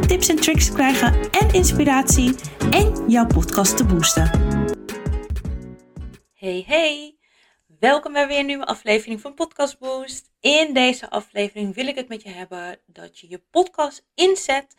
tips en tricks te krijgen en inspiratie en jouw podcast te boosten. Hey hey, welkom bij weer een nieuwe aflevering van Podcast Boost. In deze aflevering wil ik het met je hebben dat je je podcast inzet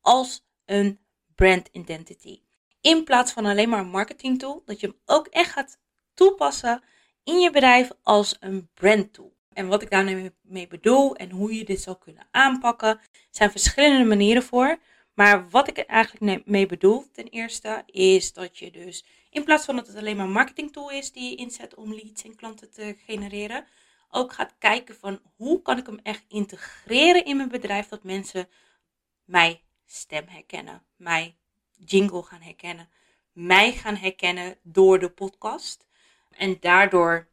als een brand identity. In plaats van alleen maar een marketing tool, dat je hem ook echt gaat toepassen in je bedrijf als een brand tool. En wat ik daarmee bedoel en hoe je dit zou kunnen aanpakken, zijn verschillende manieren voor. Maar wat ik er eigenlijk mee bedoel, ten eerste, is dat je dus in plaats van dat het alleen maar een marketing tool is die je inzet om leads en klanten te genereren, ook gaat kijken van hoe kan ik hem echt integreren in mijn bedrijf dat mensen mij stem herkennen, mij jingle gaan herkennen, mij gaan herkennen door de podcast. En daardoor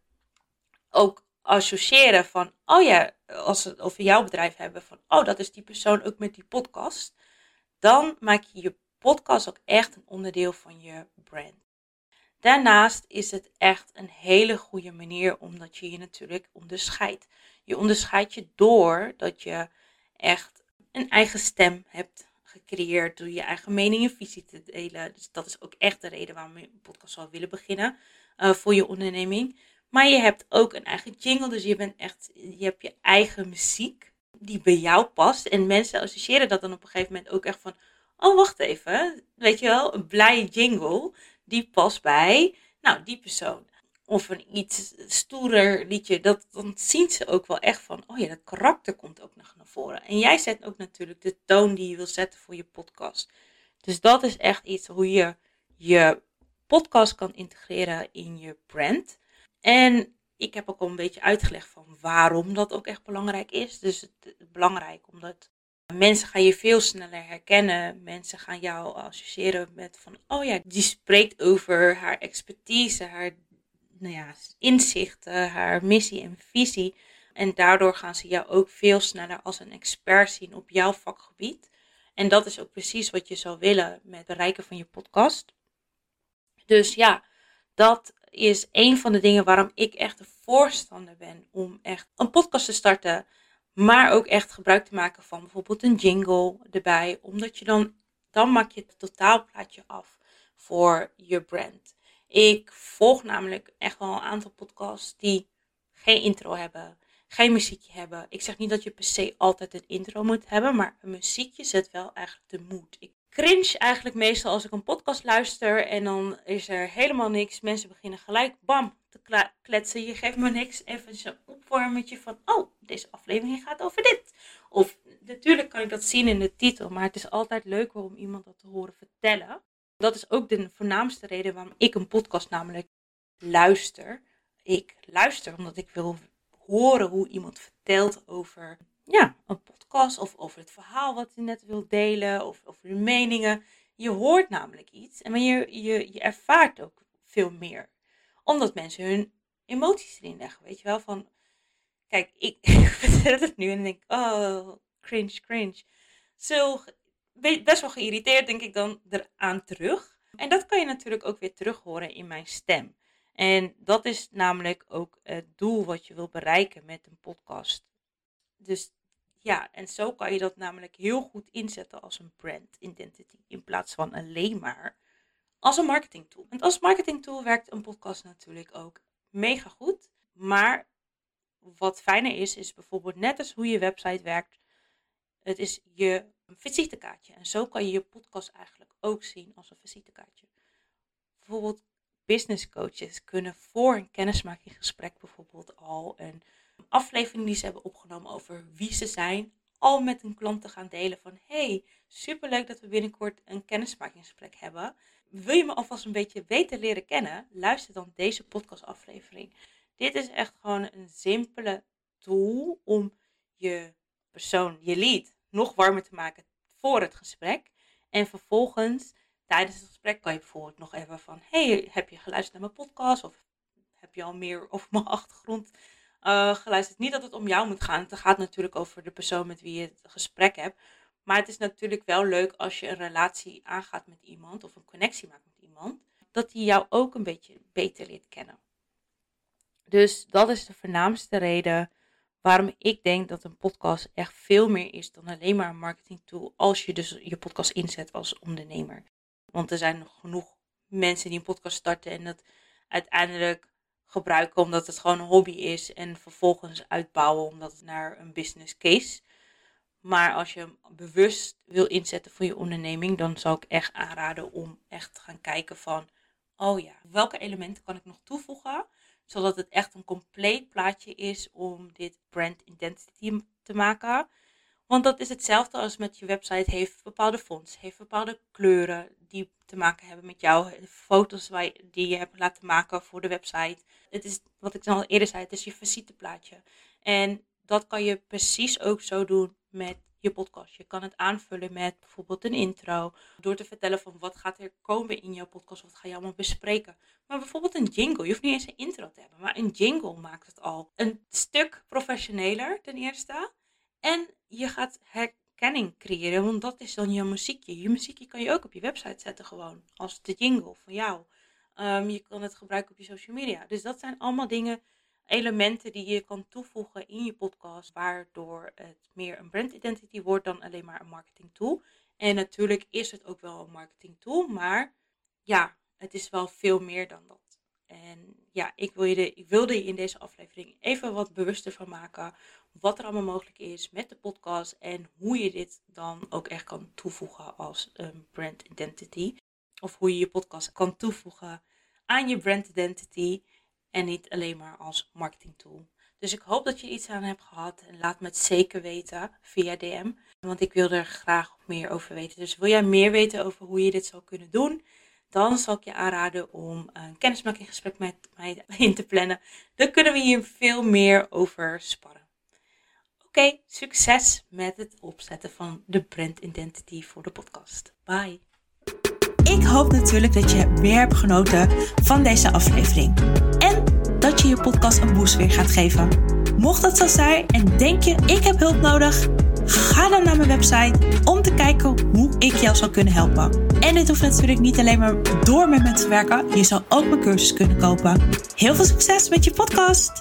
ook associëren van, oh ja, als we het over jouw bedrijf hebben, van, oh, dat is die persoon ook met die podcast. Dan maak je je podcast ook echt een onderdeel van je brand. Daarnaast is het echt een hele goede manier omdat je je natuurlijk onderscheidt. Je onderscheidt je door dat je echt een eigen stem hebt gecreëerd door je eigen mening en visie te delen. Dus dat is ook echt de reden waarom je een podcast zou willen beginnen uh, voor je onderneming. Maar je hebt ook een eigen jingle, dus je bent echt, je hebt je eigen muziek die bij jou past. En mensen associëren dat dan op een gegeven moment ook echt van, oh wacht even, weet je wel, een blije jingle die past bij, nou die persoon. Of een iets stoerer liedje, dat, dan zien ze ook wel echt van, oh ja, dat karakter komt ook nog naar voren. En jij zet ook natuurlijk de toon die je wil zetten voor je podcast. Dus dat is echt iets hoe je je podcast kan integreren in je brand. En ik heb ook al een beetje uitgelegd van waarom dat ook echt belangrijk is. Dus het is belangrijk omdat mensen gaan je veel sneller herkennen. Mensen gaan jou associëren met van, oh ja, die spreekt over haar expertise, haar nou ja, inzichten, haar missie en visie. En daardoor gaan ze jou ook veel sneller als een expert zien op jouw vakgebied. En dat is ook precies wat je zou willen met het bereiken van je podcast. Dus ja, dat is een van de dingen waarom ik echt een voorstander ben om echt een podcast te starten. Maar ook echt gebruik te maken van bijvoorbeeld een jingle erbij. Omdat je dan, dan maak je het totaalplaatje af voor je brand. Ik volg namelijk echt wel een aantal podcasts die geen intro hebben, geen muziekje hebben. Ik zeg niet dat je per se altijd een intro moet hebben, maar een muziekje zet wel eigenlijk de moed. Ik cringe eigenlijk meestal als ik een podcast luister en dan is er helemaal niks. Mensen beginnen gelijk bam te kletsen. Je geeft me niks. Even zo'n opwarmetje van, oh, deze aflevering gaat over dit. Of natuurlijk kan ik dat zien in de titel, maar het is altijd leuker om iemand dat te horen vertellen. Dat is ook de voornaamste reden waarom ik een podcast namelijk luister. Ik luister omdat ik wil horen hoe iemand vertelt over ja, een podcast of over het verhaal wat je net wilt delen of over de meningen. Je hoort namelijk iets en je, je, je ervaart ook veel meer. Omdat mensen hun emoties erin leggen, weet je wel. Van, kijk, ik, vertel het nu en denk, oh, cringe, cringe. Zo, best wel geïrriteerd denk ik dan eraan terug. En dat kan je natuurlijk ook weer terug horen in mijn stem. En dat is namelijk ook het doel wat je wil bereiken met een podcast. Dus ja, en zo kan je dat namelijk heel goed inzetten als een brand identity. In plaats van alleen maar als een marketing tool. En als marketing tool werkt een podcast natuurlijk ook mega goed. Maar wat fijner is, is bijvoorbeeld net als hoe je website werkt. Het is je visitekaartje. En zo kan je je podcast eigenlijk ook zien als een visitekaartje. Bijvoorbeeld business coaches kunnen voor een kennismakinggesprek bijvoorbeeld al een aflevering die ze hebben opgenomen over wie ze zijn, al met een klant te gaan delen van hey, superleuk dat we binnenkort een kennismakingsgesprek hebben. Wil je me alvast een beetje beter leren kennen? Luister dan deze podcastaflevering. Dit is echt gewoon een simpele tool om je persoon, je lead, nog warmer te maken voor het gesprek. En vervolgens tijdens het gesprek kan je bijvoorbeeld nog even van, hey, heb je geluisterd naar mijn podcast? Of heb je al meer over mijn achtergrond uh, geluisterd? Niet dat het om jou moet gaan. Het gaat natuurlijk over de persoon met wie je het gesprek hebt. Maar het is natuurlijk wel leuk als je een relatie aangaat met iemand of een connectie maakt met iemand, dat die jou ook een beetje beter leert kennen. Dus dat is de voornaamste reden waarom ik denk dat een podcast echt veel meer is dan alleen maar een marketing tool als je dus je podcast inzet als ondernemer. Want er zijn nog genoeg mensen die een podcast starten en dat uiteindelijk gebruiken omdat het gewoon een hobby is en vervolgens uitbouwen omdat het naar een business case. Maar als je hem bewust wil inzetten voor je onderneming, dan zou ik echt aanraden om echt te gaan kijken van, oh ja, welke elementen kan ik nog toevoegen, zodat het echt een compleet plaatje is om dit brand identity te maken. Want dat is hetzelfde als met je website heeft bepaalde fonts, heeft bepaalde kleuren die te maken hebben met jou, foto's die je hebt laten maken voor de website. Het is, wat ik al eerder zei, het is je visiteplaatje. En dat kan je precies ook zo doen met je podcast. Je kan het aanvullen met bijvoorbeeld een intro. Door te vertellen van wat gaat er komen in jouw podcast. Wat ga je allemaal bespreken. Maar bijvoorbeeld een jingle. Je hoeft niet eens een intro te hebben. Maar een jingle maakt het al een stuk professioneler ten eerste. En je gaat herkenning creëren. Want dat is dan je muziekje. Je muziekje kan je ook op je website zetten gewoon. Als de jingle van jou. Um, je kan het gebruiken op je social media. Dus dat zijn allemaal dingen elementen die je kan toevoegen in je podcast, waardoor het meer een brand identity wordt dan alleen maar een marketing tool. En natuurlijk is het ook wel een marketing tool, maar ja, het is wel veel meer dan dat. En ja, ik, wil je ik wilde je in deze aflevering even wat bewuster van maken wat er allemaal mogelijk is met de podcast en hoe je dit dan ook echt kan toevoegen als een brand identity. Of hoe je je podcast kan toevoegen aan je brand identity. En niet alleen maar als marketing tool. Dus ik hoop dat je iets aan hebt gehad. En laat me het zeker weten via DM. Want ik wil er graag meer over weten. Dus wil jij meer weten over hoe je dit zou kunnen doen? Dan zal ik je aanraden om een kennismakinggesprek met mij in te plannen. Dan kunnen we hier veel meer over sparren. Oké, succes met het opzetten van de brand identity voor de podcast. Bye. Ik hoop natuurlijk dat je meer hebt genoten van deze aflevering. En dat je je podcast een boost weer gaat geven. Mocht dat zo zijn en denk je ik heb hulp nodig, ga dan naar mijn website om te kijken hoe ik jou zou kunnen helpen. En dit hoeft natuurlijk niet alleen maar door met me te werken. Je zou ook mijn cursus kunnen kopen. Heel veel succes met je podcast!